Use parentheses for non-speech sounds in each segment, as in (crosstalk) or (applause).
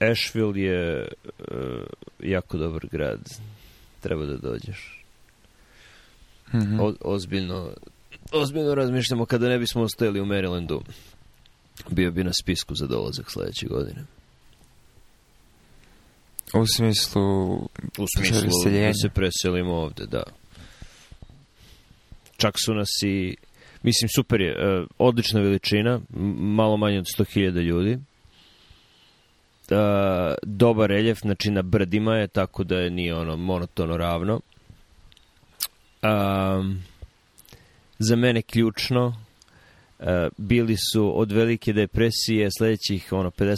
Asheville je uh, jako dobar grad. Treba da dođeš. Mm -hmm. o, ozbiljno, ozbiljno razmišljamo kada ne bismo ostajali u Marylandu. Bio bi na spisku za dolazak sledeće godine. U smislu... U smislu da se preselimo ovde, da. Čak su nas i... Mislim, super je. Eh, odlična veličina. Malo manje od 100.000 ljudi uh, dobar reljef, znači na brdima je, tako da je nije ono monotono ravno. Um, za mene ključno, uh, bili su od velike depresije sledećih ono, 50-60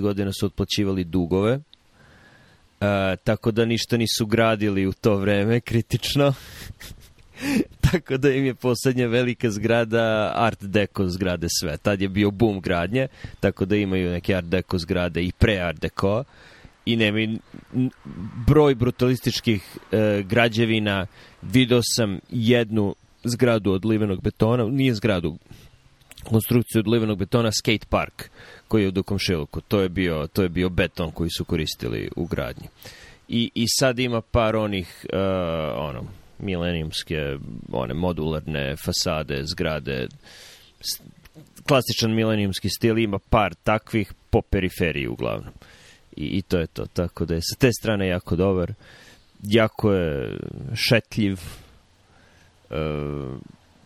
godina su otplaćivali dugove, uh, tako da ništa nisu gradili u to vreme kritično. (laughs) Tako da im je poslednja velika zgrada Art Deco zgrade sve. Tad je bio boom gradnje, tako da imaju neke Art Deco zgrade i pre Art Deco i nemaju broj brutalističkih e, građevina. Video sam jednu zgradu od livenog betona, nije zgradu, konstrukciju od livenog betona skate park koji je u Dukomšiluku. To je bio, to je bio beton koji su koristili u gradnji. I, i sad ima par onih uh, ono, milenijumske one modularne fasade, zgrade, klasičan milenijumski stil, ima par takvih po periferiji uglavnom. I, I to je to, tako da je sa te strane jako dobar, jako je šetljiv, e,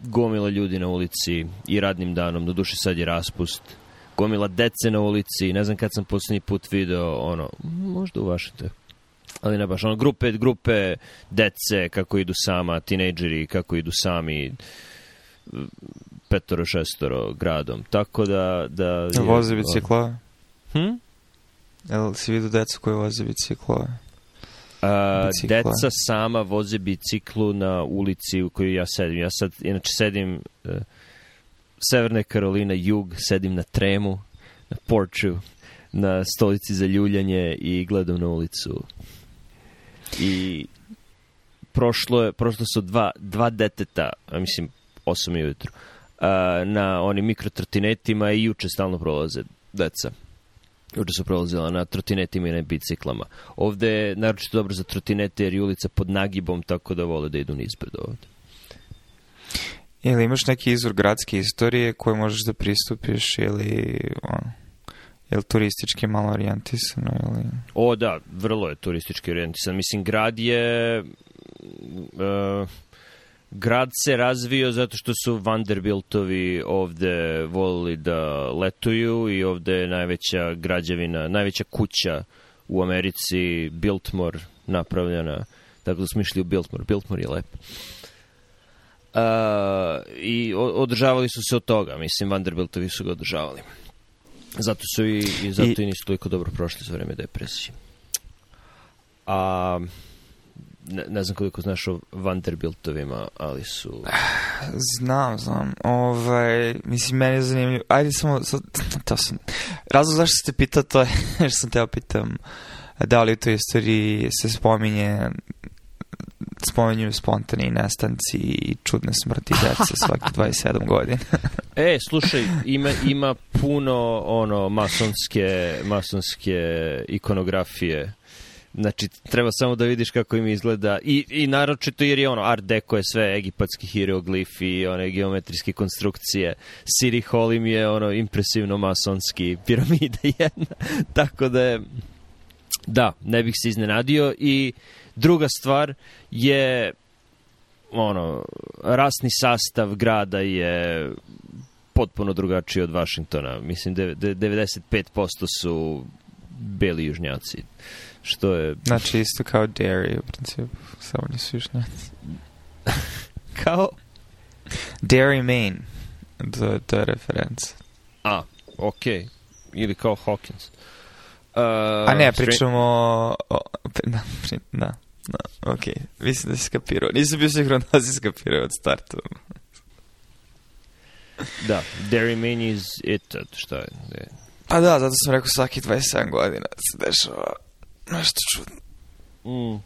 gomila ljudi na ulici i radnim danom, do duše sad je raspust, gomila dece na ulici, ne znam kad sam poslednji put video, ono, možda u Vašingtonu ali ne baš, ono, grupe, grupe dece, kako idu sama, tinejdžeri, kako idu sami, petoro, šestoro gradom. Tako da... da je, voze bicikla? Hm? Jel si vidio deca koje voze bicikla? A, bicikla. deca sama voze biciklu na ulici u kojoj ja sedim. Ja sad, inače, sedim uh, Severne Karolina, jug, sedim na tremu, na porču, na stolici za ljuljanje i gledam na ulicu I prošlo, je, prošlo su dva, dva deteta, mislim, 8 ujutru, na onim mikrotrotinetima i juče stalno prolaze deca. Juče su prolazila na trotinetima i na biciklama. Ovde je naročito dobro za trotinete jer je ulica pod nagibom, tako da vole da idu nizbred ovde. Ili imaš neki izvor gradske istorije koje možeš da pristupiš ili ono? je li turistički malo orijentisano? Ili... O da, vrlo je turistički orijentisano. Mislim, grad je... Uh, grad se razvio zato što su Vanderbiltovi ovde volili da letuju i ovde je najveća građevina, najveća kuća u Americi, Biltmore, napravljena. Dakle, smo išli u Biltmore. Biltmore je lepo. Uh, e, I održavali su se od toga. Mislim, Vanderbiltovi su ga održavali. Zato su i, i zato i, i nisu toliko dobro prošli za vreme depresije. A ne, ne znam koliko znaš o Vanderbiltovima, ali su... Znam, znam. Ovaj, mislim, meni je zanimljivo. Ajde samo, sad, to sam... Razlog zašto ste pitao to je, (laughs) što sam teo pitam, da li u toj istoriji se spominje spomenju spontani nestanci i čudne smrti dece svaki 27 (laughs) godina. e, slušaj, ima, ima puno ono masonske, masonske ikonografije Znači, treba samo da vidiš kako im izgleda. I, i naročito jer je ono, art deco je sve egipatski hieroglifi one geometrijske konstrukcije. Siri Hall im je ono impresivno masonski piramide (laughs) jedna. Tako da je, da, ne bih se iznenadio i Druga stvar je ono, rasni sastav grada je potpuno drugačiji od Vašingtona. Mislim, 95% su beli južnjaci. Što je... Znači, isto kao Derry, u principu. Samo nisu južnjaci. (laughs) kao? Derry, Maine. To, to je referenca. A, okej. Okay. Ili kao Hawkins. Uh, Uh, A ne, pričamo o... Da, da, da, da, ok. Mislim da si skapirao. Nisam bio siguran da si skapirao od starta. da, there is it, šta je? Pa da, zato sam rekao svaki 27 godina da se dešava nešto čudno. Mm.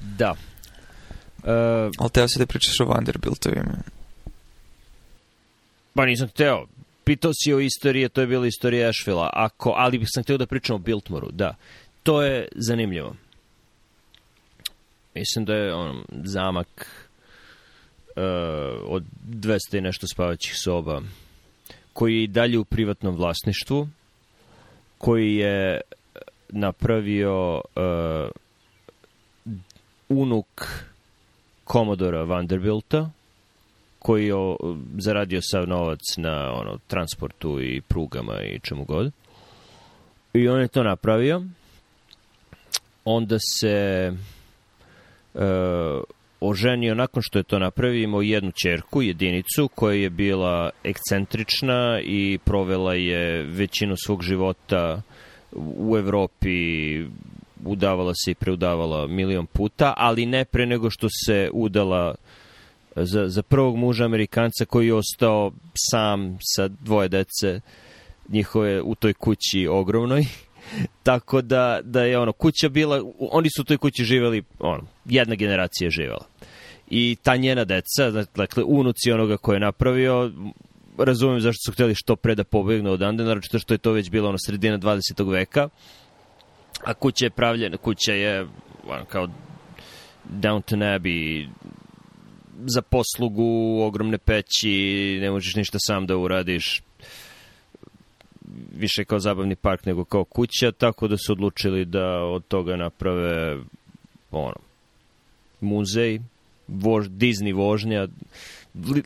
Da. Uh, Ali teo si da pričaš o Vanderbiltovima. Pa nisam teo pitao si o istoriji, to je bila istorija Ashvila, ako, ali bih sam htio da pričam o Biltmoru, da. To je zanimljivo. Mislim da je on, zamak uh, od 200 i nešto spavaćih soba, koji je i dalje u privatnom vlasništvu, koji je napravio uh, unuk Komodora Vanderbilta, koji je zaradio sav novac na ono, transportu i prugama i čemu god. I on je to napravio. Onda se e, oženio nakon što je to napravio, imao jednu čerku, jedinicu, koja je bila ekscentrična i provela je većinu svog života u Evropi, udavala se i preudavala milion puta, ali ne pre nego što se udala za, za prvog muža Amerikanca koji je ostao sam sa dvoje dece njihove u toj kući ogromnoj. (laughs) Tako da, da je ono, kuća bila, oni su u toj kući živeli, ono, jedna generacija je živela. I ta njena deca, dakle, unuci onoga koje je napravio, razumijem zašto su hteli što pre da pobegnu od Ande, naročito što je to već bilo ono sredina 20. veka, a kuća je pravljena, kuća je ono, kao Downton Abbey za poslugu, ogromne peći, ne možeš ništa sam da uradiš više kao zabavni park nego kao kuća, tako da su odlučili da od toga naprave ono, muzej, vož, Disney vožnja,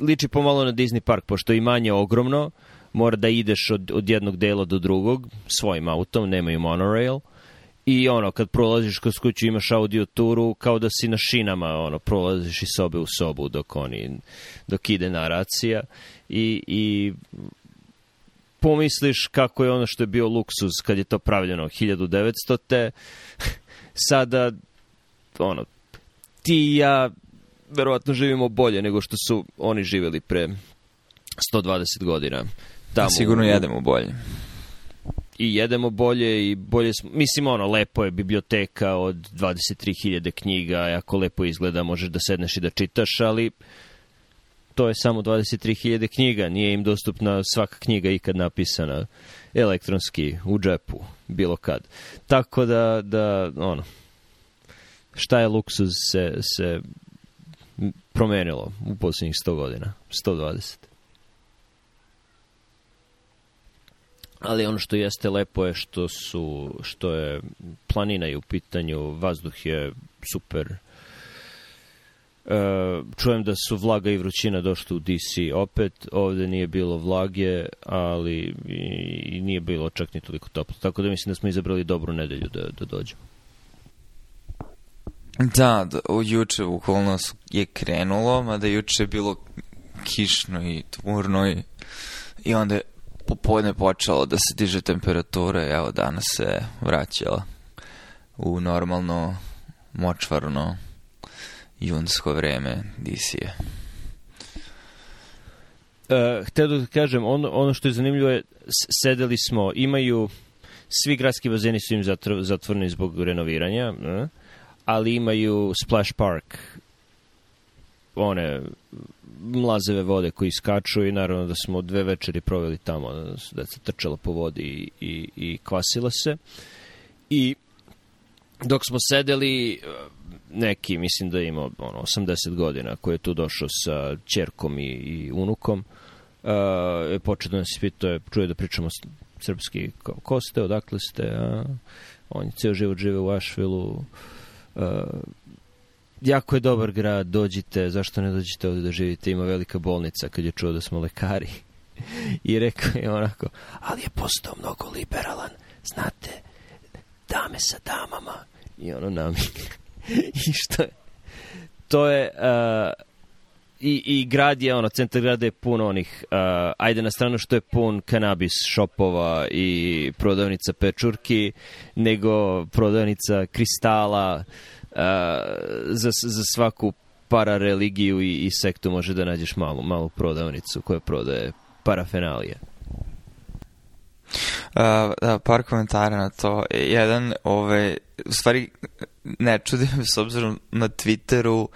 liči pomalo na Disney park, pošto je manje ogromno, mora da ideš od, od jednog dela do drugog, svojim autom, nemaju monorail, uh, i ono, kad prolaziš kroz kuću imaš audio turu kao da si na šinama, ono, prolaziš iz sobe u sobu dok oni, dok ide naracija i, i pomisliš kako je ono što je bio luksuz kad je to pravljeno 1900 te (laughs) sada ono ti i ja verovatno živimo bolje nego što su oni živeli pre 120 godina tamo. sigurno jedemo bolje i jedemo bolje i bolje smo, mislim ono, lepo je biblioteka od 23.000 knjiga, jako lepo izgleda, možeš da sedneš i da čitaš, ali to je samo 23.000 knjiga, nije im dostupna svaka knjiga ikad napisana elektronski, u džepu, bilo kad. Tako da, da ono, šta je luksuz se, se promenilo u poslednjih 100 godina, 120. ali ono što jeste lepo je što su što je planina je u pitanju vazduh je super Uh, čujem da su vlaga i vrućina došli u DC opet, ovde nije bilo vlage, ali i, nije bilo čak ni toliko toplo. Tako da mislim da smo izabrali dobru nedelju da, da dođemo. Da, da juče ukolno je krenulo, mada juče je bilo kišno i tmurno i, i onda je popodne počelo da se diže temperatura, evo danas se vraćala u normalno močvarno junsko vreme Disije. Uh, e, htio da kažem, ono, ono što je zanimljivo je, sedeli smo, imaju, svi gradski bazeni su im zatr, zatvoreni zbog renoviranja, ne? ali imaju Splash Park, one mlazeve vode koji skaču i naravno da smo dve večeri proveli tamo, da se trčalo po vodi i, i, i kvasila se. I dok smo sedeli, neki, mislim da ima ono, 80 godina, koji je tu došao sa čerkom i, i unukom, uh, je počeo da nas pitao, čuje da pričamo srpski, kao, ko ste, odakle ste, a? on je ceo život žive u Ašvilu, uh, jako je dobar grad, dođite, zašto ne dođite ovde da živite, ima velika bolnica kad je čuo da smo lekari. (laughs) I rekao je onako, ali je postao mnogo liberalan, znate, dame sa damama. I ono namik. (laughs) I što je? To je... Uh, i, i grad je, ono, centar grada je pun onih, uh, ajde na stranu što je pun kanabis šopova i prodavnica pečurki, nego prodavnica kristala, uh, za, za svaku parareligiju i, i sektu može da nađeš malu, malu prodavnicu koja prodaje parafenalije. Uh, da, par komentara na to. E, jedan, ove, u stvari, ne čudim s obzirom na Twitteru,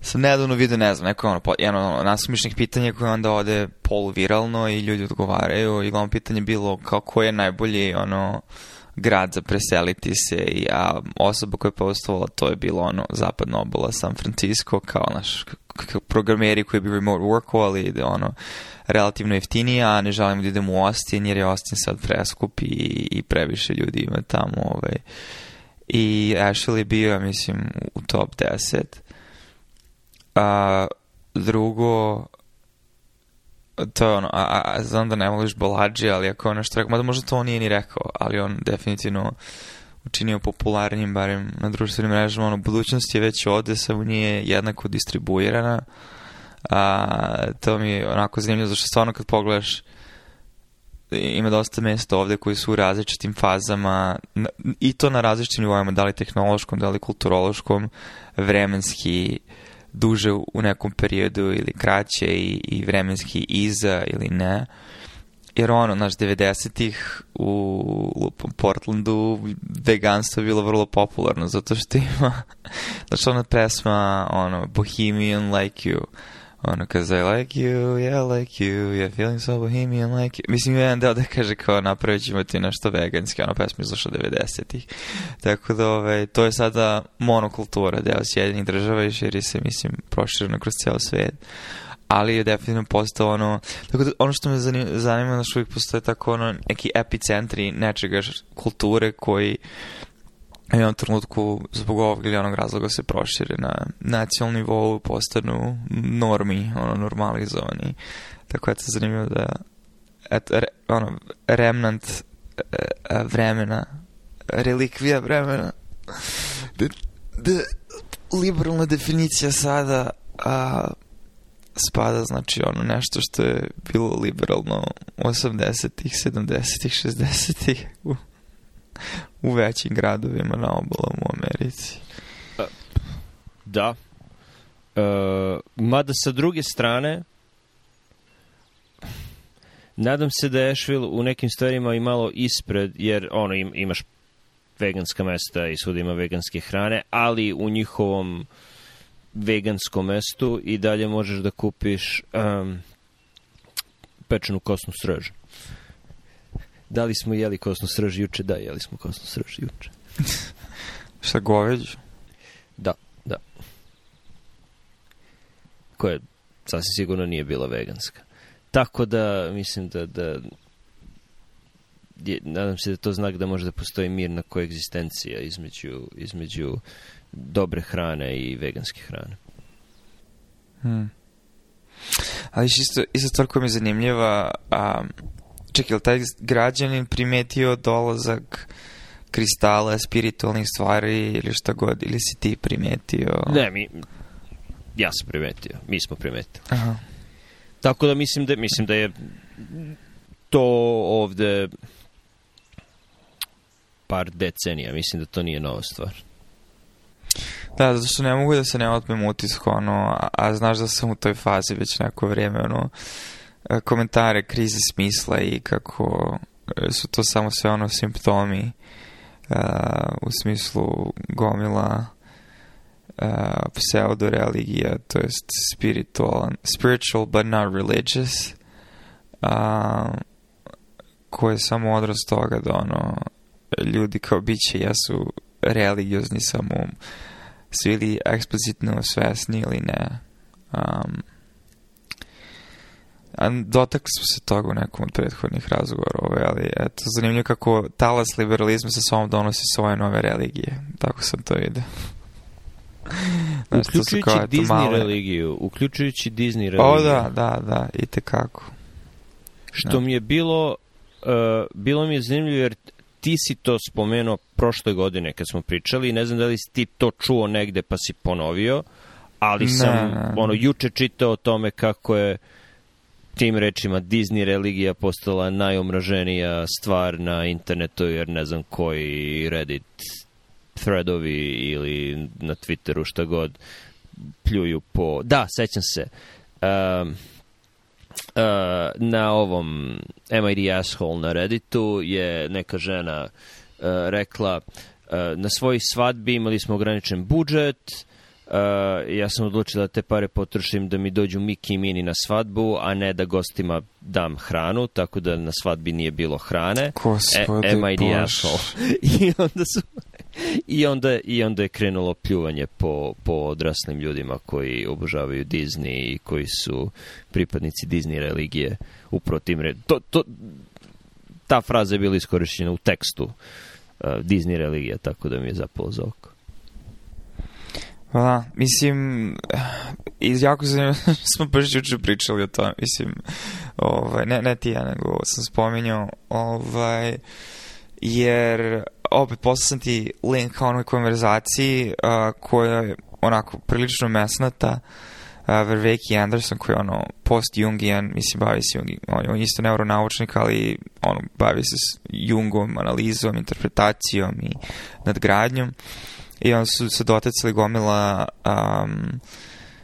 sam nedavno vidio, ne znam, neko ono, jedno ono, nasumišnih pitanja koje onda ode poluviralno i ljudi odgovaraju i glavno pitanje bilo kako je najbolji ono, uh, grad za preseliti se i a osoba koja je postovala to je bilo ono zapadna obala San Francisco kao naš programeri koji bi remote workovali ono relativno jeftinije, a ne želimo da idemo u Austin jer je Austin sad preskup i, i previše ljudi ima tamo ovaj. i Ashley je bio mislim u top 10 a drugo to je ono, a, a, znam da ne voliš Balađi, ali ako on nešto rekao, mada možda to on nije ni rekao, ali on definitivno učinio popularnim, barem na društvenim mrežama, ono, budućnost je već ovde, samo nije jednako distribuirana. A, to mi je onako zanimljivo, zašto stvarno kad pogledaš ima dosta mesta ovde koji su u različitim fazama na, i to na različitim nivoima, da li tehnološkom, da li kulturološkom, vremenski, uh, duže u nekom periodu ili kraće i, i vremenski iza ili ne. Jer ono, naš 90-ih u Portlandu veganstvo je bilo vrlo popularno, zato što ima, (laughs) znači ona pesma, ono, Bohemian Like You, ono, cause I like you, yeah, I like you, yeah, feeling so bohemian like you. Mislim, jedan deo da kaže kao napravit ćemo ti nešto veganski, ono pesma izlašla 90-ih. Tako da, ovaj, to je sada monokultura, deo Sjedinih država i širi se, mislim, prošireno kroz ceo svet ali je definitivno postao ono, tako da ono što me zanima, zanima da što uvijek postoje tako ono neki epicentri nečega kulture koji uh, u jednom trenutku zbog ovog ili onog razloga se prošire na nacionalnom nivou, postanu normi, ono, normalizovani. Tako je to zanimljivo da et, re, ono, remnant e, e, vremena, relikvija vremena, de, de, liberalna definicija sada a, spada, znači, ono nešto što je bilo liberalno 80-ih, 70-ih, 60-ih, u većim gradovima na obalom u Americi. Da. E, mada sa druge strane, nadam se da je Asheville u nekim stvarima i malo ispred, jer ono, im, imaš veganska mesta i svuda ima veganske hrane, ali u njihovom veganskom mestu i dalje možeš da kupiš um, pečenu kosnu srežu da li smo jeli kosnu srž juče? Da, jeli smo kosnu srž juče. Sa (laughs) goveđu? Da, da. Koja sasvim sigurno nije bila veganska. Tako da, mislim da, da je, nadam se da to znak da može da postoji mirna koegzistencija između, između dobre hrane i veganske hrane. Hmm. Ali isto, isto stvar koja mi je zanimljiva, a, čekaj, taj građanin primetio dolazak kristala, spiritualnih stvari ili šta god, ili si ti primetio? Ne, mi, ja sam primetio, mi smo primetili. Aha. Tako da mislim da, mislim da je to ovde par decenija, mislim da to nije nova stvar. Da, zato što ne mogu da se ne otmem utisku, ono, a, a znaš da sam u toj fazi već neko vrijeme, ono, E, komentare krize smisla i kako e, su to samo sve ono simptomi uh, u smislu gomila uh, pseudo religija, to jest spiritual, spiritual but not religious, uh, koje je samo odraz toga da ono, ljudi kao biće ja su religiozni samo svi ili eksplicitno svesni ili ne. Um, Dotakli smo se toga u nekom od prethodnih razgovora, ovaj, ali eto, zanimljivo kako talas liberalizma sa sobom donosi svoje nove religije. Tako sam to vidio. (laughs) Znači, uključujući kao, eto, Disney male... religiju, uključujući Disney religiju. O da, da, da, i tekako. Što da. mi je bilo, uh, bilo mi je zanimljivo jer ti si to spomenuo prošle godine kad smo pričali i ne znam da li si ti to čuo negde pa si ponovio, ali sam ne, ne. ono juče čitao o tome kako je uh, tim rečima Disney religija postala najomraženija stvar na internetu jer ne znam koji Reddit threadovi ili na Twitteru šta god pljuju po... Da, sećam se. Um, uh, na ovom MID asshole na Redditu je neka žena uh, rekla uh, na svojoj svadbi imali smo ograničen budžet, Uh, ja sam odlučio da te pare potrošim da mi dođu Miki i Mini na svadbu, a ne da gostima dam hranu, tako da na svadbi nije bilo hrane. E, Gospode, e, (laughs) I onda su... I onda, I onda je krenulo pljuvanje po, po odraslim ljudima koji obožavaju Disney i koji su pripadnici Disney religije uprotim red. To, to, ta fraza je bila iskorišćena u tekstu uh, Disney religija, tako da mi je zapalo za oko. Pa da, mislim, i jako se (laughs) da smo baš juče pričali o tome, mislim, ovaj, ne, ne ti ja, nego sam spominjao, ovaj, jer opet poslao sam ti link ka onoj konverzaciji uh, koja je onako prilično mesnata, uh, Verveki Anderson koji je ono post-Jungijan, mislim bavi se Jung, on, on je isto neuronaučnik, ali ono, bavi se s Jungom, analizom, interpretacijom i nadgradnjom. Uh, i onda su se doticali gomila um,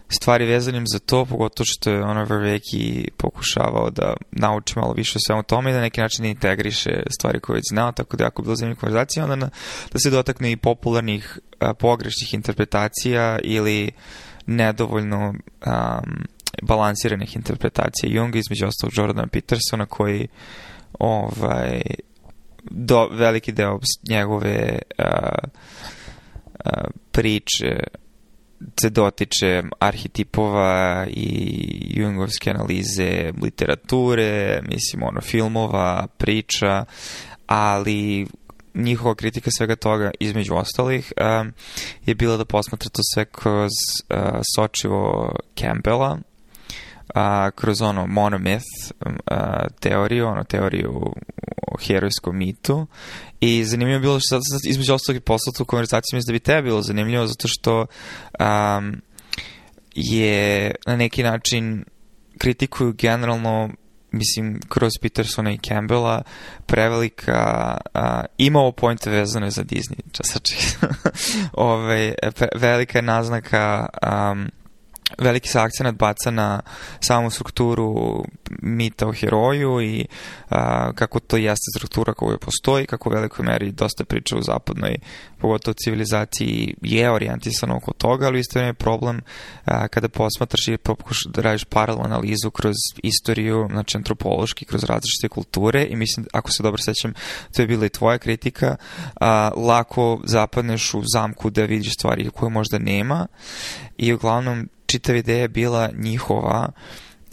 stvari vezanim za to, pogotovo što je ono Verveki pokušavao da nauči malo više o svemu tome i da neki način da integriše stvari koje već znao, tako da je jako bilo zanimljiv konverzacija, onda na, da se dotakne i popularnih a, pogrešnih interpretacija ili nedovoljno um, balansiranih interpretacija Junga, između ostalog Jordana Petersona koji ovaj, do, veliki deo njegove uh, priče se dotiče arhetipova i jungovske analize literature, mislim, ono, filmova, priča, ali njihova kritika svega toga, između ostalih, je bila da posmatra to sve kroz sočivo Campbella, a, kroz ono monomyth a, teoriju, ono teoriju o herojskom mitu i zanimljivo je bilo što između ostalog i poslao tu konverzaciju, mislim da bi te bilo zanimljivo zato što um, je na neki način kritikuju generalno mislim, kroz Petersona i Campbella prevelika a, imao pojente vezane za Disney. Časači. (laughs) Ove, velika je naznaka um, veliki se akcenat baca na samu strukturu mita o heroju i a, kako to jeste struktura koja postoji, kako u velikoj meri dosta priča u zapadnoj, pogotovo civilizaciji je orijentisano oko toga, ali isto je problem a, kada posmatraš i pokuš da radiš paralel analizu kroz istoriju, znači antropološki, kroz različite kulture i mislim, ako se dobro sećam, to je bila i tvoja kritika, a, lako zapadneš u zamku da vidiš stvari koje možda nema i uglavnom čitava ideja bila njihova,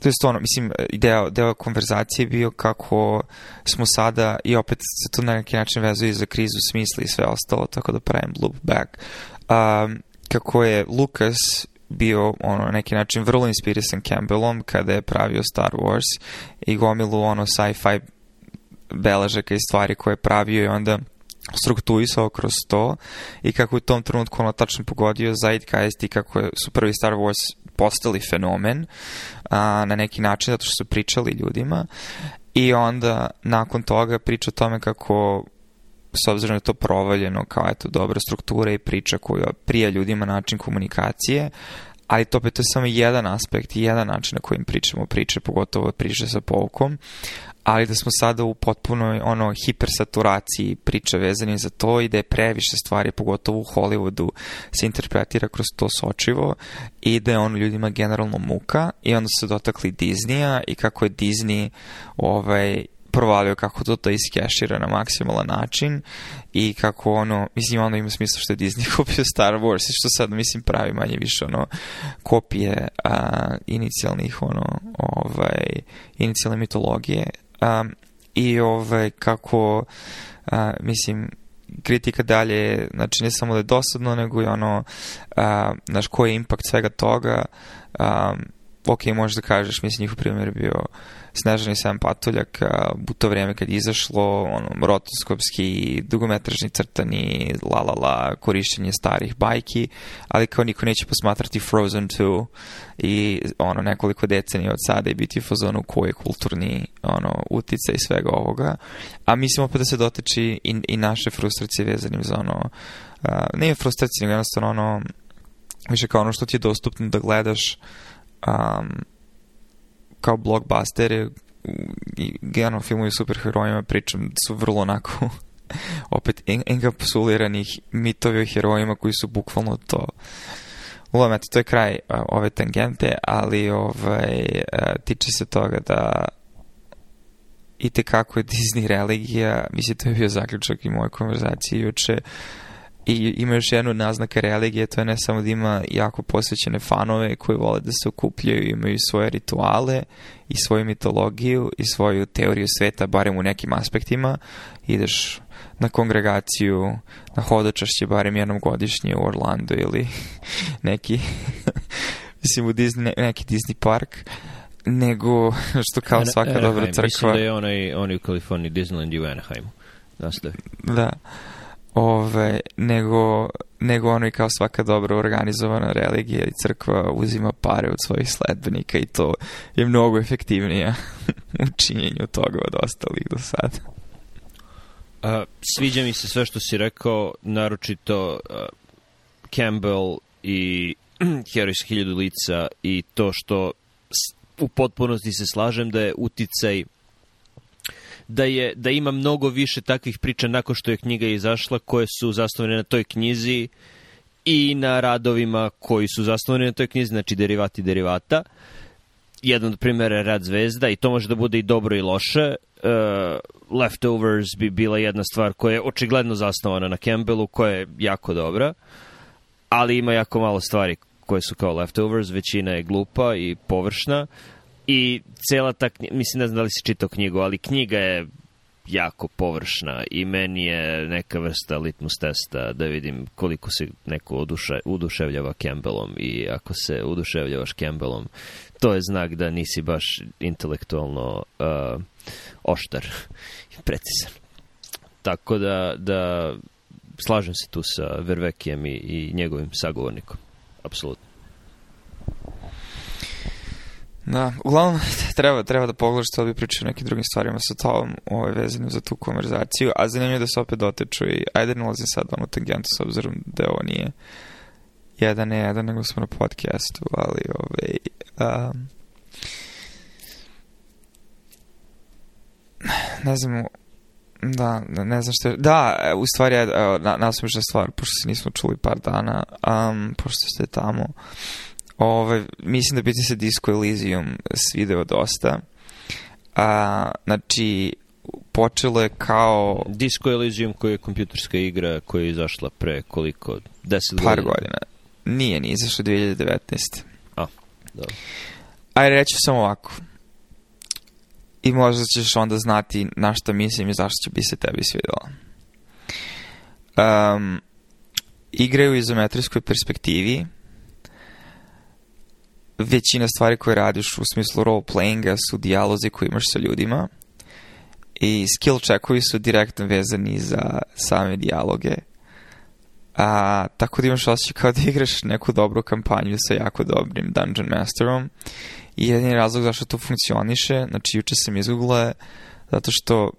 to je ono, mislim, deo, deo konverzacije je bio kako smo sada, i opet se to na neki način vezuje za krizu smisla i sve ostalo, tako da pravim loop back, um, kako je Lukas bio ono na neki način vrlo inspirisan Campbellom kada je pravio Star Wars i gomilu ono sci-fi beležaka i stvari koje je pravio i onda struktuisao kroz to i kako je u tom trenutku ono tačno pogodio Zeitgeist i kako su prvi Star Wars postali fenomen a, na neki način zato što su pričali ljudima i onda nakon toga priča o tome kako s obzirom da je to provaljeno kao eto dobra struktura i priča koja prija ljudima način komunikacije, ali to opet to je samo jedan aspekt i jedan način na kojim pričamo priče, pogotovo priče sa polkom, ali da smo sada u potpuno ono, hipersaturaciji priča vezani za to i da je previše stvari, pogotovo u Hollywoodu, se interpretira kroz to sočivo i da je ono ljudima generalno muka i onda se dotakli Disneya i kako je Disney ovaj, provalio kako to to da iskešira na maksimalan način i kako ono, mislim onda ima smisla što je Disney (laughs) kupio Star Wars i što sad mislim pravi manje više ono kopije a, inicijalnih ono ovaj inicijalne mitologije a, i ovaj kako a, mislim kritika dalje, znači ne samo da je dosadno, nego i ono, a, znaš, koji je impakt svega toga, a, ok, možeš da kažeš, mislim, njihov primjer je bio Snežani Sam Patuljak u to vrijeme kad je izašlo ono, rotoskopski, dugometražni crtani, la la la, korišćenje starih bajki, ali kao niko neće posmatrati Frozen 2 i ono nekoliko decenija od sada i biti u fazonu koji je kulturni ono, utica i svega ovoga. A mislim opet da se dotiči i, i naše frustracije vezanim za ono, uh, ne frustracije, nego jednostavno ono, više kao ono što ti je dostupno da gledaš um, kao blockbuster je i generalno filmovi o superherojima pričam su vrlo onako (laughs) opet enkapsuliranih mitovi o herojima koji su bukvalno to Uglavnom, eto, to je kraj ove tangente, ali ovaj, tiče se toga da i kako je (laughs) Disney religija, mislim, to je bio zaključak i moje konverzacije juče, I ima još jednu naznaka religije, to je ne samo da ima jako posvećene fanove koji vole da se okupljaju, imaju svoje rituale i svoju mitologiju i svoju teoriju sveta, barem u nekim aspektima. Ideš na kongregaciju, na hodočašće barem jednom godišnje u Orlando ili (laughs) neki, (laughs) mislim u Disney, neki Disney park nego što kao svaka Anaheim, dobra crkva. Mislim da je onaj, onaj u Kaliforniji Disneyland i u Anaheimu. Nastavi. Da. da. Ove, nego, nego ono i kao svaka dobro organizovana religija i crkva uzima pare od svojih sledbenika i to je mnogo efektivnija (laughs) u činjenju toga od ostalih do sada. A, sviđa mi se sve što si rekao, naročito a, Campbell i Heroj (clears throat) s lica i to što u potpunosti se slažem da je uticaj da, je, da ima mnogo više takvih priča nakon što je knjiga izašla koje su zasnovane na toj knjizi i na radovima koji su zasnovani na toj knjizi, znači derivati derivata. Jedan od primjera je Rad zvezda i to može da bude i dobro i loše. Uh, Leftovers bi bila jedna stvar koja je očigledno zasnovana na Campbellu, koja je jako dobra, ali ima jako malo stvari koje su kao Leftovers, većina je glupa i površna. Uh, I cela ta knjiga, mislim ne znam da li si čitao knjigu, ali knjiga je jako površna i meni je neka vrsta litmus testa da vidim koliko se neko oduše, uduševljava Campbellom i ako se uduševljavaš Campbellom, to je znak da nisi baš intelektualno uh, oštar i precizan. Tako da, da slažem se tu sa Vervekijem i, i njegovim sagovornikom. Apsolutno. Da, uglavnom (laughs) treba, treba da pogledaš što da bi pričao o nekim drugim stvarima sa tom ovaj, vezanu za tu konverzaciju, a zanimljivo da se opet dotiču i ajde ne ulazim sad ono tangentu s obzirom da ovo nije jedan ne jedan, nego smo na podcastu, ali ove, ovaj, um, ne znam, da, ne znam što je, da, u stvari je na, nasmišna stvar, pošto se nismo čuli par dana, um, pošto ste tamo, Ove, mislim da biti se Disco Elysium svideo dosta. A, znači, počelo je kao... Disco Elysium koja je kompjuterska igra koja je izašla pre koliko? 10 godina? Par godina. Nije, nije izašla 2019. A, dobro. Ajde, reći samo ovako. I možda ćeš onda znati na što mislim i zašto će bi se tebi svidjela. Um, igraju u izometrijskoj perspektivi većina stvari koje radiš u smislu role playinga su dijalozi koje imaš sa ljudima i skill checkovi su direktno vezani za same dijaloge. A, tako da imaš osjećaj kao da igraš neku dobru kampanju sa jako dobrim Dungeon Masterom i jedini razlog zašto to funkcioniše, znači juče sam izgugla zato što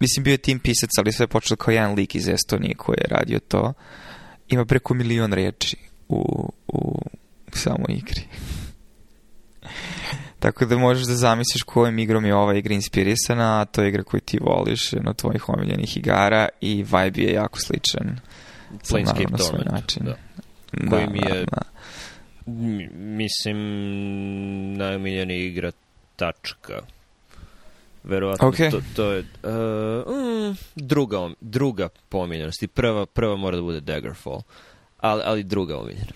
mislim bio je tim pisac, ali sve je počelo kao jedan lik iz Estonije koji je radio to ima preko milion reči u, u samoj igri. Tako da možeš da zamisliš kojim igrom je ova igra inspirisana, a to je igra koju ti voliš, jedna od tvojih omiljenih igara i vibe je jako sličan. Planescape na svoj način. Da. da Koji da, mi je, da, da. mislim, najomiljenija igra tačka. Verovatno okay. to, to je uh, mm, druga, druga pomiljenost i prva, prva mora da bude Daggerfall, ali, ali druga omiljena.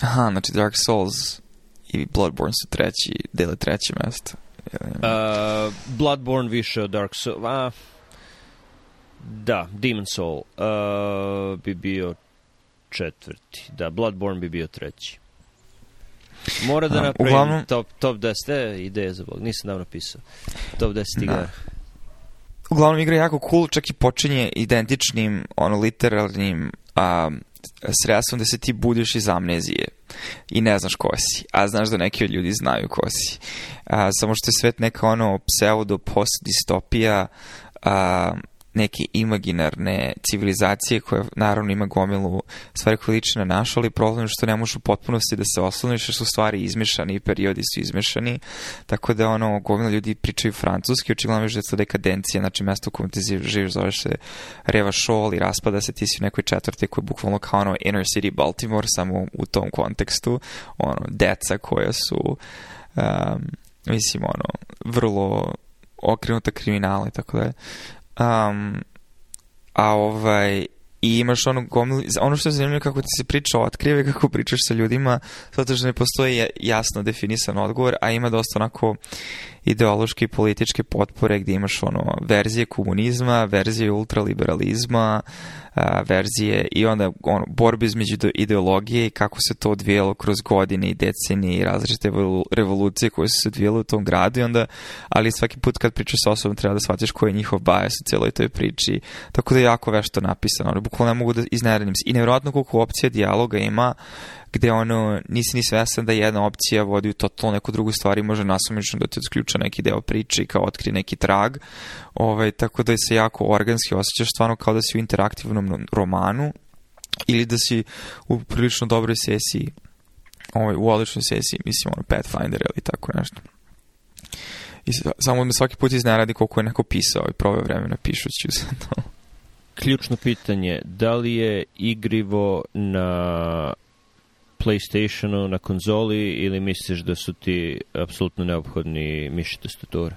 Aha, znači Dark Souls i Bloodborne su treći, dele treće mesto. Uh, Bloodborne više od Dark Souls. A, da, Demon Soul uh, bi bio četvrti. Da, Bloodborne bi bio treći. Mora da napravim uglavnom... top, top 10. E, ideja za blog, nisam davno pisao. Top 10 igara. Da. Uglavnom igra je jako cool, čak i počinje identičnim, ono, literalnim um, sredstvom da se ti budiš iz amnezije i ne znaš ko si, a znaš da neki od ljudi znaju ko si. A, samo što je svet neka ono pseudo post distopija a, neke imaginarne civilizacije koja naravno ima gomilu stvari koje liče na našu, ali problem je što ne možeš u potpunosti da se osloniš, jer su stvari izmešani i periodi su izmešani, tako da ono, gomila ljudi pričaju francuski, očigledno je da je to dekadencija, znači mesto u kojem ti živiš zove se Reva Shoal i raspada se, ti si u nekoj četvrti koji je bukvalno kao ono inner city Baltimore, samo u tom kontekstu, ono, deca koja su um, mislim, ono, vrlo okrenuta kriminala i tako dalje. Um, a ovaj, i imaš ono gomilu, ono što je zanimljivo kako ti se priča otkriva i kako pričaš sa ljudima, zato što ne postoji jasno definisan odgovor, a ima dosta onako ideološke i političke potpore gdje imaš ono verzije komunizma, verzije ultraliberalizma, a, verzije i onda ono, borbe između ideologije i kako se to odvijalo kroz godine i decenije i različite revolucije koje su se odvijele u tom gradu i onda, ali svaki put kad pričaš sa osobom treba da shvatiš koji je njihov bias u cijeloj toj priči, tako da je jako vešto napisano, ono, bukvalno ne mogu da iznenadim se i nevjerojatno koliko opcija dijaloga ima gde ono, nisi ni svestan da jedna opcija vodi u to, to neku drugu stvar i može nasumično da ti odključa neki deo priče i kao otkri neki trag, ovaj, tako da se jako organski osjećaš stvarno kao da si u interaktivnom romanu ili da si u prilično dobroj sesiji ovaj, u odličnoj sesiji, mislim ono Pathfinder ili tako nešto. I samo me svaki put iznenadi koliko je neko pisao i proveo vremena pišući za to. Ključno pitanje, da li je igrivo na Playstationu, na konzoli ili misliš da su ti apsolutno neophodni miši tastature?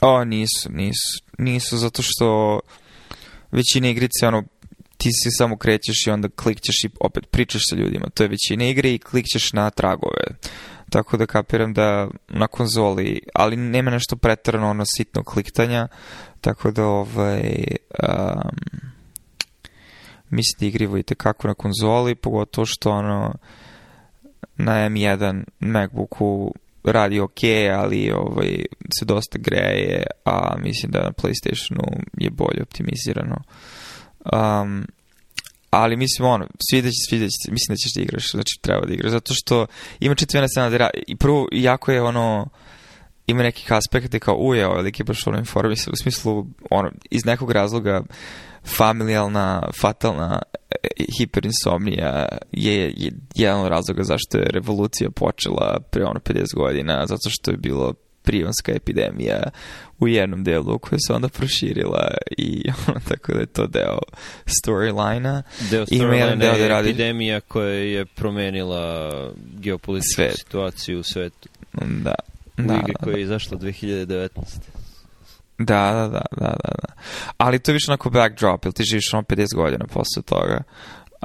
O, nisu, nisu. Nisu, zato što većina igrice, ono, ti se samo krećeš i onda klikćeš i opet pričaš sa ljudima. To je većina igre i klikćeš na tragove. Tako da kapiram da na konzoli, ali nema nešto pretrano ono sitno kliktanja, tako da ovaj... Um, mislim da igrivo i kako na konzoli, pogotovo što ono na M1 MacBooku radi ok, ali ovaj, se dosta greje, a mislim da na Playstationu je bolje optimizirano. Um, ali mislim ono, svideće, da svideće, da mislim da ćeš da igraš, znači treba da igraš, zato što ima četvena scena da i prvo, jako je ono, ima nekih aspekta kao uje, ovaj lik je baš ono informisan, u smislu, ono, iz nekog razloga familijalna, fatalna hiperinsomnija je jedan od razloga zašto je revolucija počela pre ono 50 godina, zato što je bilo prionska epidemija u jednom delu koja se onda proširila i (laughs) ono, tako da je to deo storylina. Deo storylina deo da radi... epidemija koja je promenila geopolitičku Svet. situaciju u svetu. Da. U da, igri da, koja je da. izašla 2019. Da, da, da, da, da. Ali to je više onako backdrop, jer ti živiš ono 50 godina posle toga.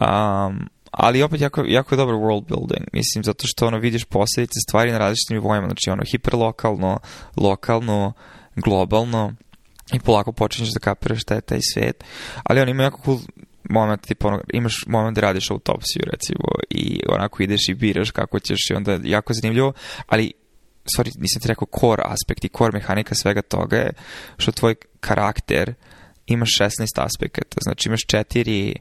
Um, ali opet jako, jako je dobar world building, mislim, zato što ono vidiš posljedice stvari na različitim nivoima, znači ono hiperlokalno, lokalno, globalno i polako počinješ da kapiraš šta je taj svet. Ali on ima jako cool moment, tipa ono, imaš moment da radiš autopsiju recimo i onako ideš i biraš kako ćeš i onda jako zanimljivo, ali sorry, nisam ti rekao core aspekt i core mehanika svega toga je što tvoj karakter ima 16 aspekata, znači imaš četiri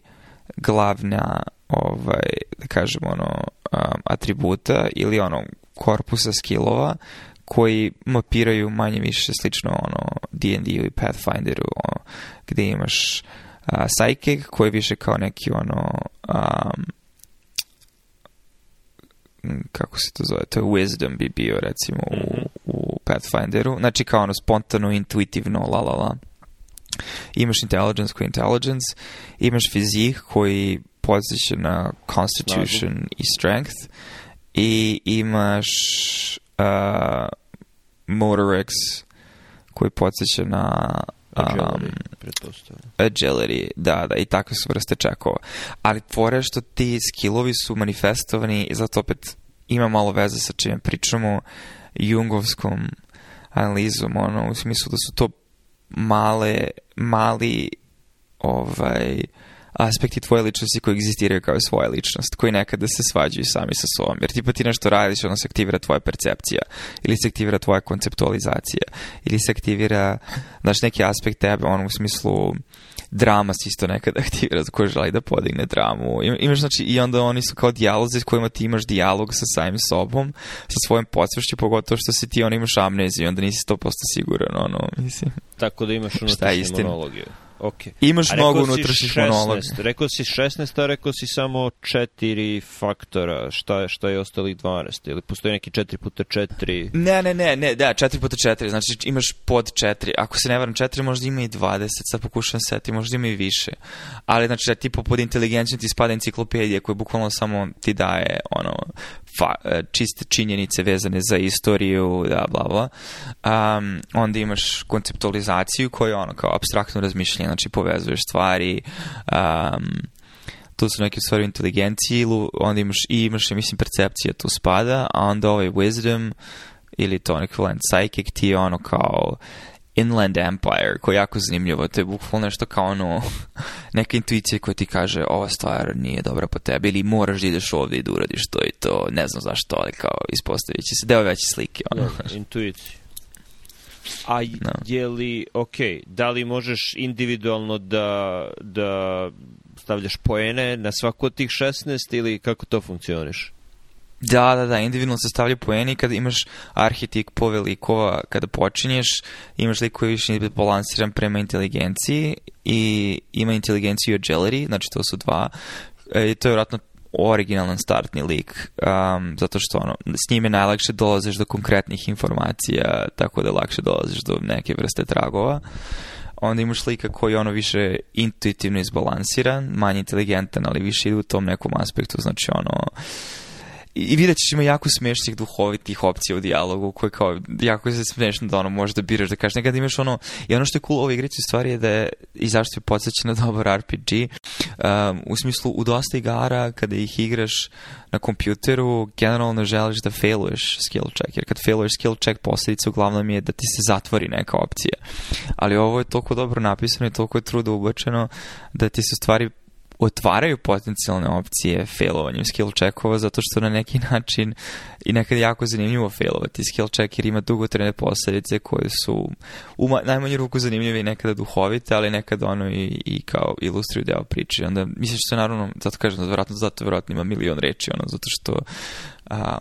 glavna ovaj, da kažem ono um, atributa ili ono korpusa skillova koji mapiraju manje više slično ono D&D-u i Pathfinderu ono, gde imaš uh, psychic koji je više kao neki ono um, kako se to zove, to je wisdom bi bio recimo u, mhm. u Pathfinderu, znači kao ono spontano, intuitivno, la la la. Imaš intelligence koji intelligence, imaš fizik koji podsjeća na constitution Snagu. i strength i imaš uh, motorix koji podsjeća na Agility, pretpostavljam. Agility, e, da, da, i takve su vrste čekova. Ali fore što ti skillovi su manifestovani i zato opet ima malo veze sa čime pričamo jungovskom analizom, ono, u smislu da su to male, mali ovaj, uh, aspekti tvoje ličnosti koji egzistiraju kao svoja ličnost, koji nekada se svađaju sami sa sobom. Jer tipa ti nešto radiš, ono se aktivira tvoja percepcija, ili se aktivira tvoja konceptualizacija, ili se aktivira, znaš, neki aspekt tebe, ono u smislu drama se isto nekada (laughs) aktivira za koje želi da podigne dramu. Imaš, znači, i onda oni su kao dijalozi s kojima ti imaš dijalog sa samim sobom, sa svojim podsvešću, pogotovo što se ti, ono, imaš amneziju, onda nisi 100% siguran, ono, mislim. Tako da imaš ono unutrašnje monologije. Okay. Imaš mnogo unutrašnjih monologa. Rekao si 16, a rekao si samo 4 faktora. Šta, šta je ostalih 12? Ili postoji neki 4 puta 4? Ne, ne, ne, ne, da, 4 puta 4. Znači imaš pod 4. Ako se ne varam 4, možda ima i 20. Sad pokušam seti, možda ima i više. Ali znači da tipo pod inteligencijom ti spada enciklopedija koja bukvalno samo ti daje ono fa, e, čiste činjenice vezane za istoriju, da, bla, bla. Um, onda imaš konceptualizaciju koja je ono kao abstraktno razmišljanje, znači povezuješ stvari, um, tu su neke stvari u inteligenciji, onda imaš, i imaš, mislim, percepcija tu spada, a onda ovaj wisdom, ili to ekvivalent psychic, ti je ono kao Inland Empire, koji je jako zanimljivo. To je bukvalno nešto kao ono, (laughs) neka intuicija koja ti kaže ova stvar nije dobra po tebi ili moraš da ideš ovdje i da uradiš to i to. Ne znam zašto, ali kao ispostavit će se deo veće slike. Ono. No, intuicija. A no. Da. je li, ok, da li možeš individualno da, da stavljaš poene na svaku od tih 16 ili kako to funkcioniš? Da, da, da, individualno se stavlja poeni kada imaš arhetipove likova kada počinješ, imaš lik koji je više balansiran prema inteligenciji i ima inteligenciju i agility, znači to su dva, i e, to je vjerojatno originalan startni lik, um, zato što ono, s njime najlakše dolaziš do konkretnih informacija, tako da lakše dolaziš do neke vrste tragova. Onda imaš lika koji ono više intuitivno izbalansiran, manje inteligentan, ali više ide u tom nekom aspektu, znači ono, i vidjet ćemo jako smešnih duhovitih opcija u dijalogu koje kao jako se smešno da ono možeš da biraš da kažeš nekad imaš ono i ono što je cool u ovoj igrici stvari je da je i zašto je podsjeća dobar RPG um, u smislu u dosta igara kada ih igraš na kompjuteru generalno želiš da failuješ skill check jer kad failuješ skill check posljedica uglavnom je da ti se zatvori neka opcija ali ovo je toliko dobro napisano i toliko je truda ubačeno da ti se stvari otvaraju potencijalne opcije failovanjem skill checkova zato što na neki način i nekad jako zanimljivo failovati skill check jer ima dugotrene posledice koje su u najmanju ruku zanimljive i nekada duhovite, ali nekada ono i, i kao ilustruju deo priče. Onda mislim što da je naravno, zato kažem, zato, zato vjerojatno ima milion reči, ono, zato što a,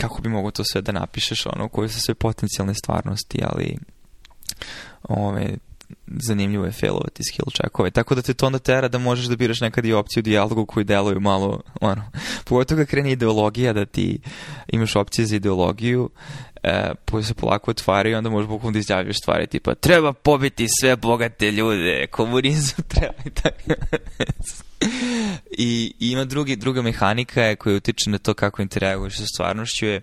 kako bi mogo to sve da napišeš, ono, koje su sve potencijalne stvarnosti, ali ove, zanimljivo je failovati skill checkove. Tako da te to onda tera da možeš da biraš nekad i opciju dijalogu koji deluju malo, (laughs) ono, pogotovo kad krene ideologija da ti imaš opcije za ideologiju e, koji se polako otvaraju i onda možeš bukvalno da izjavljaš stvari tipa treba pobiti sve bogate ljude, komunizam (laughs) treba i tako. I, I ima drugi, druga mehanika je koja utiče na to kako interaguješ sa stvarnošću je,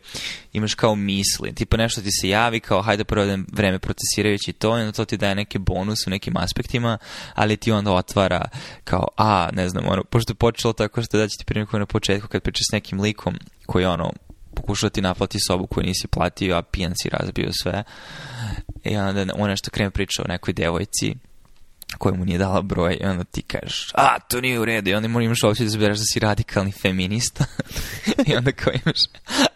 imaš kao misli, tipa nešto ti se javi kao hajde provedem da vreme procesirajući to i onda to ti daje neke bonus u nekim aspektima, ali ti onda otvara kao, a, ne znam, ono, pošto je počelo tako što daći ti primiku na početku kad pričaš s nekim likom koji ono pokušao da ti naplati sobu koju nisi platio, a pijan si razbio sve. I onda on nešto krene priča o nekoj devojci koja mu nije dala broj i onda ti kažeš, a, to nije u redu i onda moraš imaš opće da izbereš da si radikalni feminista (laughs) i onda kao imaš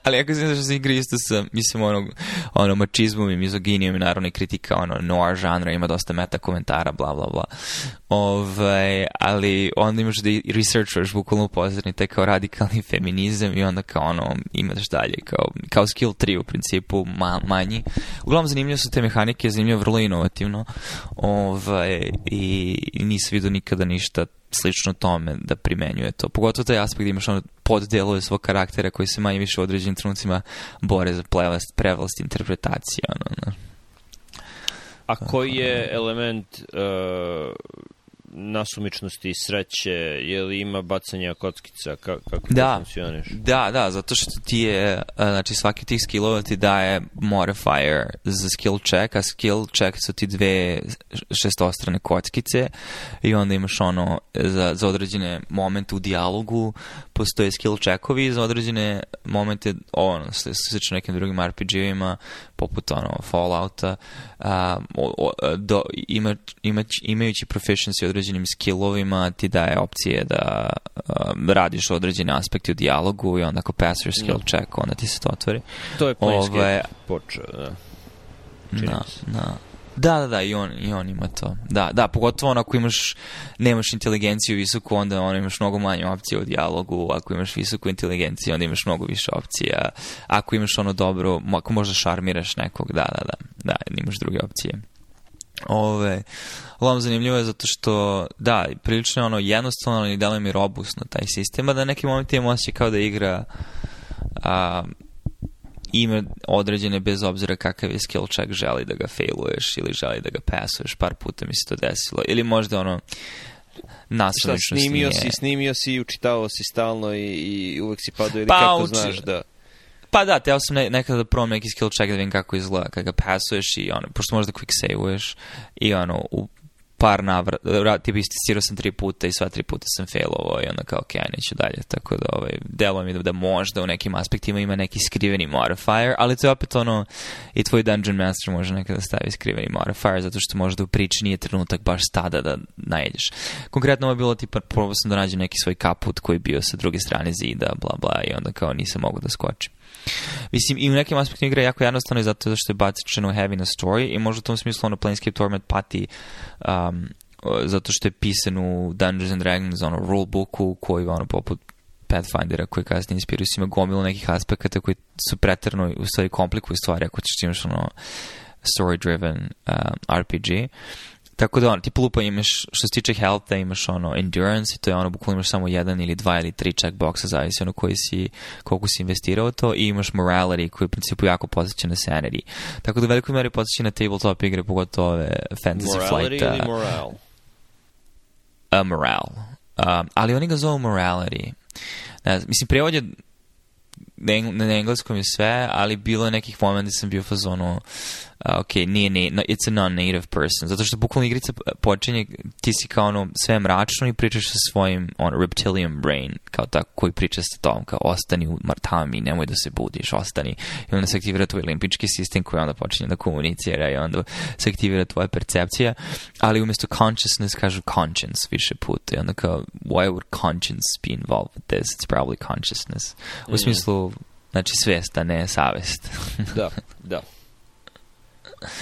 ali ako si znaš da si igrista sa, mislim, ono, ono mačizmom i mizoginijom i naravno i kritika, ono, noir žanra, ima dosta meta komentara, bla, bla, bla. Ove, ovaj, ali onda imaš da i researchuješ bukvalno te kao radikalni feminizam i onda kao ono, imaš dalje, kao, kao skill 3 u principu, ma, manji. Uglavnom zanimljivo su te mehanike, zanimljivo vrlo inovativno. Ove, ovaj, i, i nisi vidio nikada ništa slično tome da primenjuje to. Pogotovo taj aspekt gde da imaš ono poddelove svog karaktera koji se manje više u određenim trenucima bore za prevlast, prevlast interpretacije. Ono, ono. A koji je element uh, nasumičnosti i sreće, je li ima bacanja kockica, kako, kako da. funkcioniš? Da, da, zato što ti je, e, znači svaki tih skillova ti daje modifier za skill check, a skill check su ti dve šestostrane kockice i onda imaš ono, e, za, za određene momente u dialogu, postoje skill checkovi, za određene momente, ono, slično nekim drugim RPG-ima, poput ono, Fallouta, a, o, o, do, ima, ima, imajući proficiency određene određenim skillovima ti daje opcije da um, radiš određene aspekte u dijalogu i onda ako passer skill da. check, onda ti se to otvori. To je Ove, ovaj, počeo, da. Na, da, na. Da. da, da, da, i on, i on ima to. Da, da, pogotovo ono ako imaš, nemaš inteligenciju visoku, onda ono imaš mnogo manje opcija u dijalogu, ako imaš visoku inteligenciju, onda imaš mnogo više opcija, ako imaš ono dobro, ako možda šarmiraš nekog, da, da, da, da, imaš druge opcije. Ove, Lom zanimljivo je zato što, da, prilično je ono jednostavno, ali deluje mi robustno taj sistem, a da neki momenti imam osjećaj kao da igra a, ime određene bez obzira kakav je skill check, želi da ga failuješ ili želi da ga pasuješ, par puta mi se to desilo. Ili možda ono, naslednično Šta, snimio si, snimio si, učitao si stalno i, i uvek si padao ili pa, kako uči... znaš da... Pa da, teo sam ne, nekada da probam neki skill check da vidim kako izgleda, kada ga pasuješ i ono, pošto možda quick saveuješ i ono, u par navrata, tipa isticirao sam tri puta i sva tri puta sam failovao i onda kao, ok, ja neću dalje, tako da ovaj, delo mi da možda u nekim aspektima ima neki skriveni modifier, ali to je opet ono, i tvoj Dungeon Master može nekada da stavi skriveni modifier, zato što možda u priči nije trenutak baš tada da najedeš. Konkretno ovo je bilo tipa, probao sam da nađem neki svoj kaput koji je bio sa druge strane zida, bla bla, i onda kao nisam mogao da skočim. Mislim, i u nekim aspektu igre je jako jednostavno i zato što je bacičeno heavy na story i možda u tom smislu ono Planescape Torment pati um, zato što je pisan u Dungeons and Dragons ono rulebooku koji ono poput Pathfindera koji kasnije inspiruje ima gomilu nekih aspekata koji su pretrno u stvari komplikuju stvari ako ćeš imaš ono story driven um, RPG Tako da ono, ti lupa imaš, što se tiče health imaš ono endurance i to je ono, bukvalno imaš samo jedan ili dva ili tri checkboxa, zavisi ono koji si, koliko si investirao to i imaš morality koji u principu jako posjeća na sanity. Tako da u velikoj meri posjeća na tabletop igre, pogotovo ove fantasy morality flight. Morality ili uh, moral? A, morale. Um, ali oni ga zovu morality. Ne, mislim, prevod je na engleskom je sve, ali bilo je nekih momenta gde sam bio fazonu a, ok, nije, nije, it's a non-native person. Zato što bukvalno igrica e, počinje, ti si kao ono sve mračno i pričaš sa svojim on, reptilian brain, kao tako koji priča sa tom, kao ostani u martami, nemoj da se budiš, ostani. I onda se aktivira tvoj limpički sistem koji onda počinje da komunicira i onda se aktivira tvoja percepcija, ali umjesto consciousness kažu conscience više puta i onda kao, why would conscience be involved with this? It's probably consciousness. U mm. smislu, Znači svest, a ne savest. (laughs) da, da.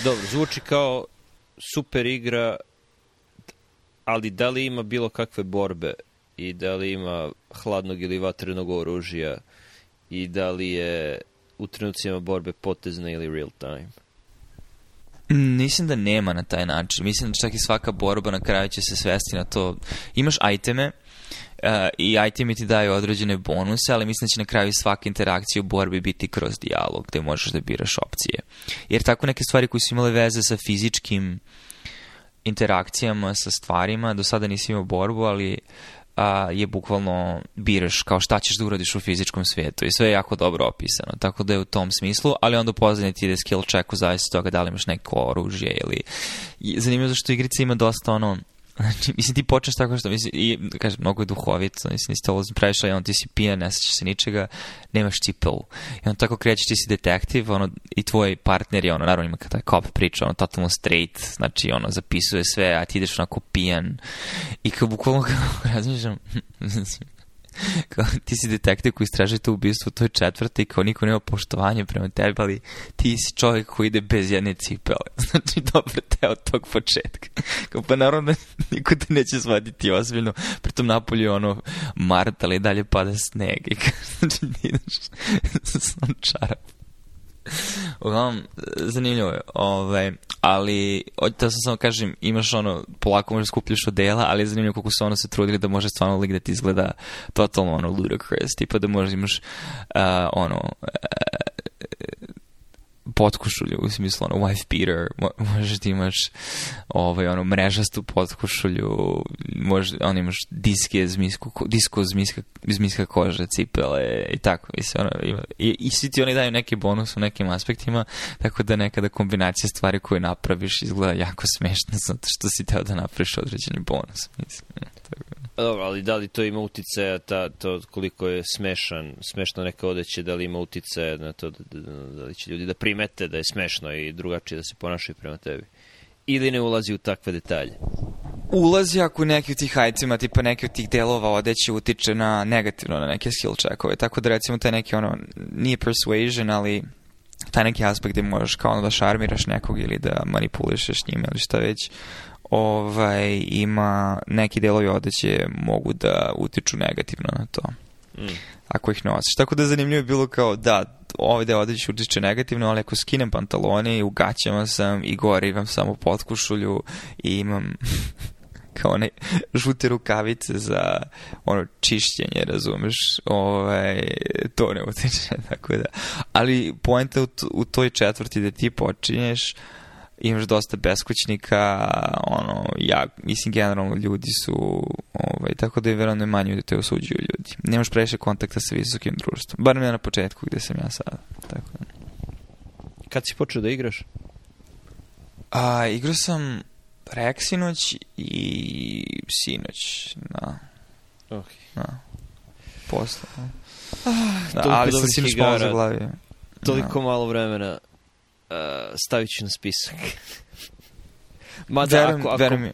Dobro, zvuči kao super igra, ali da li ima bilo kakve borbe i da li ima hladnog ili vatrenog oružja i da li je u trenucima borbe potezna ili real time? Mislim da nema na taj način. Mislim da čak i svaka borba na kraju će se svesti na to. Imaš iteme, Eh, i itemi ti daju određene bonuse, ali mislim da će na kraju svaka interakcija u borbi biti kroz dijalog gde možeš da biraš opcije. Jer tako neke stvari koje su imale veze sa fizičkim interakcijama sa stvarima, do sada nisi imao borbu, ali a, eh, je bukvalno biraš kao šta ćeš da uradiš u fizičkom svijetu i sve je jako dobro opisano, tako da je u tom smislu, ali onda pozadnje ti ide skill check u zavisnosti toga da li imaš neko oružje ili... Zanimljivo zašto igrica ima dosta ono Znači, mislim, ti počneš tako što, mislim, i, kažem, mnogo je duhovito, mislim, nisi to praviš, ali ono, ti si pijan, ne sećaš se ničega, nemaš cipelu. I on tako kreće, ti si detektiv, ono, i tvoj partner je, ono, naravno ima taj cop priča, ono, totalno straight, znači, ono, zapisuje sve, a ti ideš onako pijan. I kao, bukvalno, (laughs) kao, razmišljam, (laughs) (laughs) kao, ti si detektiv koji istražuje to ubistvo, to je četvrta i kao niko nema poštovanje prema tebi, ali ti si čovjek koji ide bez jedne cipele. (laughs) Znači, dobro te od tog početka. Kao, pa naravno, da niko te neće shvatiti ozbiljno. Pritom napolju je ono mart, ali dalje pada sneg. I (laughs) kao, znači, ideš sam čarap. (laughs) Uglavnom, zanimljivo je. Ove, ovaj, ali, to sam samo kažem, imaš ono, polako možda skupljaš dela, ali je zanimljivo koliko su ono se trudili da može stvarno lik da ti izgleda totalno ono ludicrous, tipa da možda imaš uh, ono, uh, potkošulju, u smislu ono wife beater, mo možeš da imaš ovaj, ono, mrežastu potkošulju, može ono, imaš diske, zmisku, disko zmiska, zmiska koža, cipele i tako. I, se, ono, ima, i, i svi ti oni daju neki bonus u nekim aspektima, tako da nekada kombinacija stvari koje napraviš izgleda jako smešno, zato što si teo da napraviš određeni bonus. Mislim ali da li to ima uticaja, ta, to koliko je smešan, smešno neka odeće, da li ima uticaja na to, da, da, da li će ljudi da primete da je smešno i drugačije da se ponašaju prema tebi? Ili ne ulazi u takve detalje? Ulazi ako neki od tih hajcima, tipa neki od tih delova odeće utiče na negativno, na neke skill checkove, tako da recimo taj neki ono, nije persuasion, ali taj neki aspekt gde možeš kao ono da šarmiraš nekog ili da manipulišeš njima ili šta već, ovaj, ima neki delovi odeće mogu da utiču negativno na to. Mm. Ako ih ne osjećaš. Tako da je zanimljivo je bilo kao, da, ovaj deo odeće utiče negativno, ali ako skinem pantalone i u sam i gore samo potkušulju i imam (laughs) kao one žute rukavice za ono čišćenje, razumeš, ovaj, to ne utiče, (laughs) tako da. Ali poenta u, u toj četvrti da ti počinješ, imaš dosta beskućnika, ono, ja, mislim, generalno ljudi su, ovaj, tako da je verovatno je manje da te osuđuju ljudi. Nemaš previše kontakta sa visokim društvom. Bar ne na početku gde sam ja sada. Tako da. Kad si počeo da igraš? A, igrao sam reksinoć i sinoć, da. Ok. Da. Posle. Da. Ah, da, ali sam sinoć malo zaglavio. Toliko da. malo vremena uh, stavit ću na spisak. (laughs) Mada verujem, ako... ako... Verujem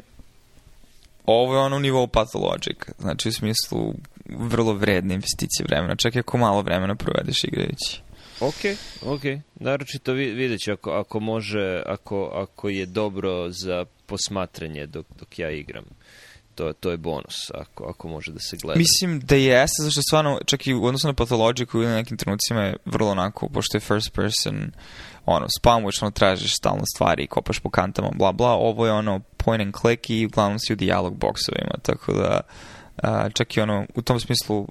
Ovo je ono nivou Pathologic. Znači, u smislu vrlo vredne investicije vremena. Čak i ako malo vremena provedeš igrajući. Ok, ok. Naročito vidjet ću ako, ako može, ako, ako je dobro za posmatranje dok, dok ja igram to, to je bonus ako, ako može da se gleda. Mislim da jeste, zašto stvarno, čak i u odnosu na patologiju koju na nekim trenucima je vrlo onako, pošto je first person, ono, spamuš, ono, tražiš stalno stvari, kopaš po kantama, bla, bla, ovo je ono point and click i uglavnom si u dijalog boksovima, tako da a, čak i ono, u tom smislu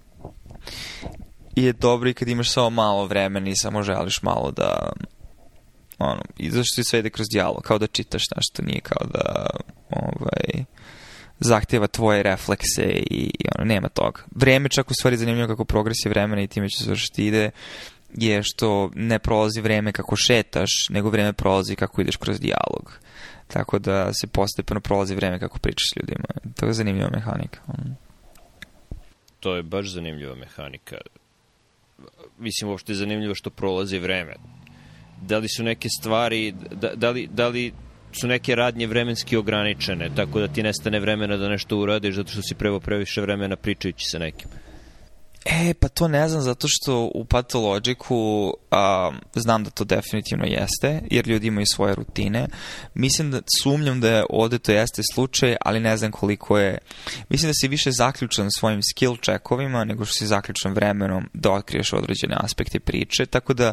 je dobro i kad imaš samo malo vremena i samo želiš malo da ono, i zašto sve ide kroz dijalog, kao da čitaš nešto, nije kao da ovaj, zahtjeva tvoje reflekse i, ono, nema toga. Vreme čak u stvari zanimljivo kako progres je vremena i time će završiti da ide je što ne prolazi vreme kako šetaš, nego vreme prolazi kako ideš kroz dijalog. Tako da se postepeno prolazi vreme kako pričaš s ljudima. To je zanimljiva mehanika. To je baš zanimljiva mehanika. Mislim, uopšte je zanimljivo što prolazi vreme. Da li su neke stvari, da, da, li, da li su neke radnje vremenski ograničene, tako da ti nestane vremena da nešto uradiš zato što si prevo previše vremena pričajući sa nekim. E, pa to ne znam, zato što u patologiku um, znam da to definitivno jeste, jer ljudi imaju svoje rutine. Mislim da, sumnjam da je ovde to jeste slučaj, ali ne znam koliko je. Mislim da si više zaključan svojim skill checkovima nego što si zaključan vremenom da otkriješ određene aspekte priče, tako da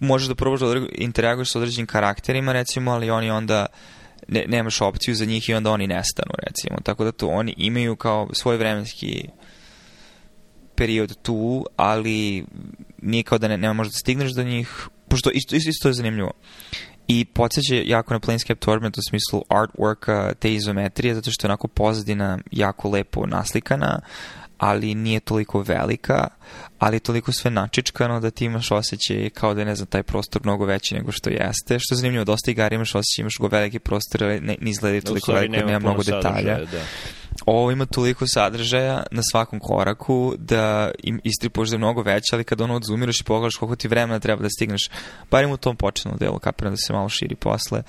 možeš da probaš da interaguješ sa određenim karakterima, recimo, ali oni onda ne, nemaš opciju za njih i onda oni nestanu, recimo. Tako da tu oni imaju kao svoj vremenski period tu, ali nije kao da ne, nema možda da stigneš do njih, pošto isto, isto, isto je zanimljivo. I podsjeća jako na Planescape Torment u smislu artworka te izometrije, zato što je onako pozadina jako lepo naslikana, ali nije toliko velika, ali je toliko sve načičkano da ti imaš osjećaj kao da je, ne znam, taj prostor mnogo veći nego što jeste, što je zanimljivo, dosta igara imaš osjećaj, imaš go veliki prostor, ali ne, ne izgleda toliko veliko, nema, nema mnogo detalja. Da. Ovo ima toliko sadržaja na svakom koraku da im istripoš da je mnogo veće, ali kada ono odzumiraš i pogledaš koliko ti vremena treba da stigneš, barim u tom početnom delu, kapiram da se malo širi posle,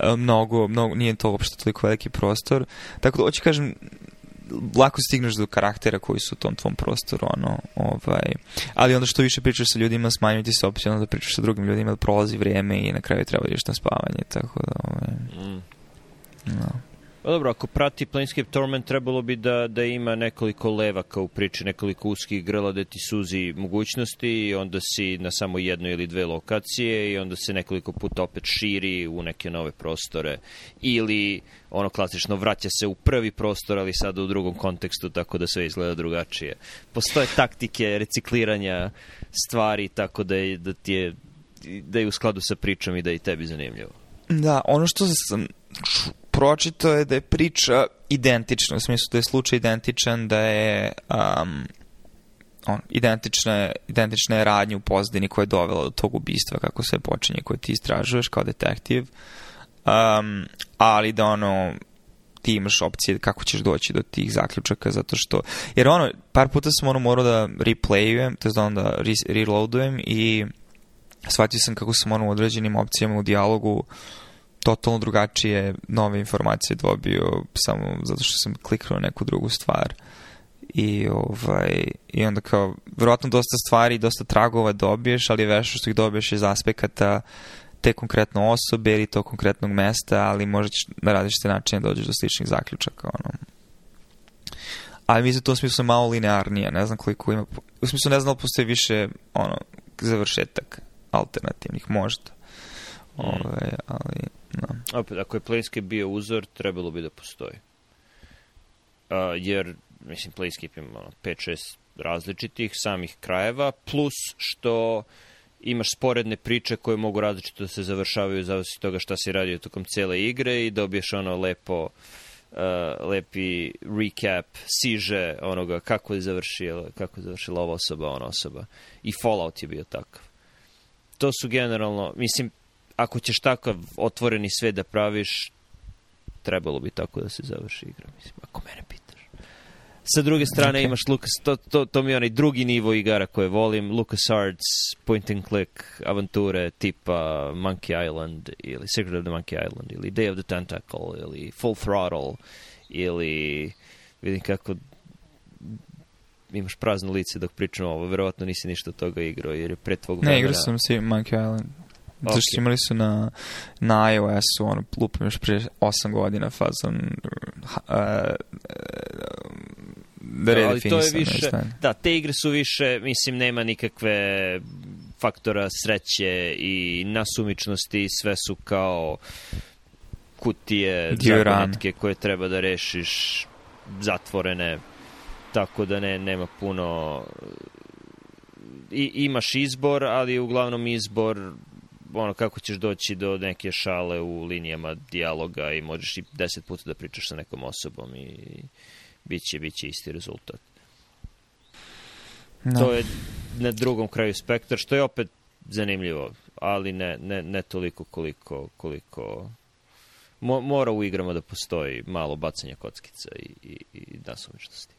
e, mnogo, mnogo, nije to uopšte toliko veliki prostor. Tako da, hoću kažem, lako stigneš do karaktera koji su u tom tvom prostoru, ono, ovaj, ali onda što više pričaš sa ljudima, smanjuje ti se opcija, da pričaš sa drugim ljudima, da prolazi vrijeme i na kraju treba ideš na spavanje, tako da, ovaj, mm. no. Pa dobro, ako prati Planescape Torment, trebalo bi da, da ima nekoliko levaka u priči, nekoliko uskih grla da ti suzi mogućnosti i onda si na samo jedno ili dve lokacije i onda se nekoliko puta opet širi u neke nove prostore. Ili, ono klasično, vraća se u prvi prostor, ali sada u drugom kontekstu, tako da sve izgleda drugačije. Postoje taktike recikliranja stvari, tako da, je, da ti je da je u skladu sa pričom i da je i tebi zanimljivo. Da, ono što sam pročitao je da je priča identična, u smislu da je slučaj identičan, da je um, on, identična identične radnja u pozadini koja je dovela do tog ubistva, kako se počinje, koje ti istražuješ kao detektiv, um, ali da ono, ti imaš opcije kako ćeš doći do tih zaključaka, zato što, jer ono, par puta sam ono morao da replayujem, to je da onda re reloadujem i shvatio sam kako sam ono u određenim opcijama u dijalogu uh, totalno drugačije nove informacije dobio samo zato što sam kliknuo neku drugu stvar i, ovaj, i onda kao, verovatno dosta stvari, dosta tragova dobiješ, ali vešto što ih dobiješ iz aspekata te konkretno osobe ili to konkretnog mesta, ali možda na različite načine dođeš do sličnih zaključaka. Ono. Ali mislim, to u smislu je malo linearnije, ne znam koliko ima, u smislu ne znam da postoji više ono, završetak alternativnih, možda. Mm. Ove, ovaj, ali No. Da. Opet, ako je Playscape bio uzor, trebalo bi da postoji. Uh, jer, mislim, Playscape ima ono, 5-6 različitih samih krajeva, plus što imaš sporedne priče koje mogu različito da se završavaju zavisno toga šta si radio tokom cele igre i dobiješ ono lepo uh, lepi recap siže onoga kako je završila kako je završila ova osoba, ona osoba i Fallout je bio takav to su generalno, mislim ako ćeš takav otvoreni sve da praviš, trebalo bi tako da se završi igra, mislim, ako mene pitaš. Sa druge strane okay. imaš Lucas, to, to, to mi je onaj drugi nivo igara koje volim, Lucas Arts, point and click, avanture tipa Monkey Island ili Secret of the Monkey Island ili Day of the Tentacle ili Full Throttle ili vidim kako imaš prazno lice dok pričam ovo, verovatno nisi ništa od toga igrao jer je pre tvog vremena... Ne, igrao sam si Monkey Island. Okay. Zato što imali su na, na iOS-u, ono, lupim još prije 8 godina fazom uh, da, da ali to je više, da, te igre su više, mislim, nema nikakve faktora sreće i nasumičnosti, sve su kao kutije, zagonetke koje treba da rešiš, zatvorene, tako da ne, nema puno... I, imaš izbor, ali uglavnom izbor ono, kako ćeš doći do neke šale u linijama dijaloga i možeš i deset puta da pričaš sa nekom osobom i bit će, bit će isti rezultat. No. Da. To je na drugom kraju spektra, što je opet zanimljivo, ali ne, ne, ne toliko koliko, koliko mora u igrama da postoji malo bacanja kockica i, i, i nasumičnosti.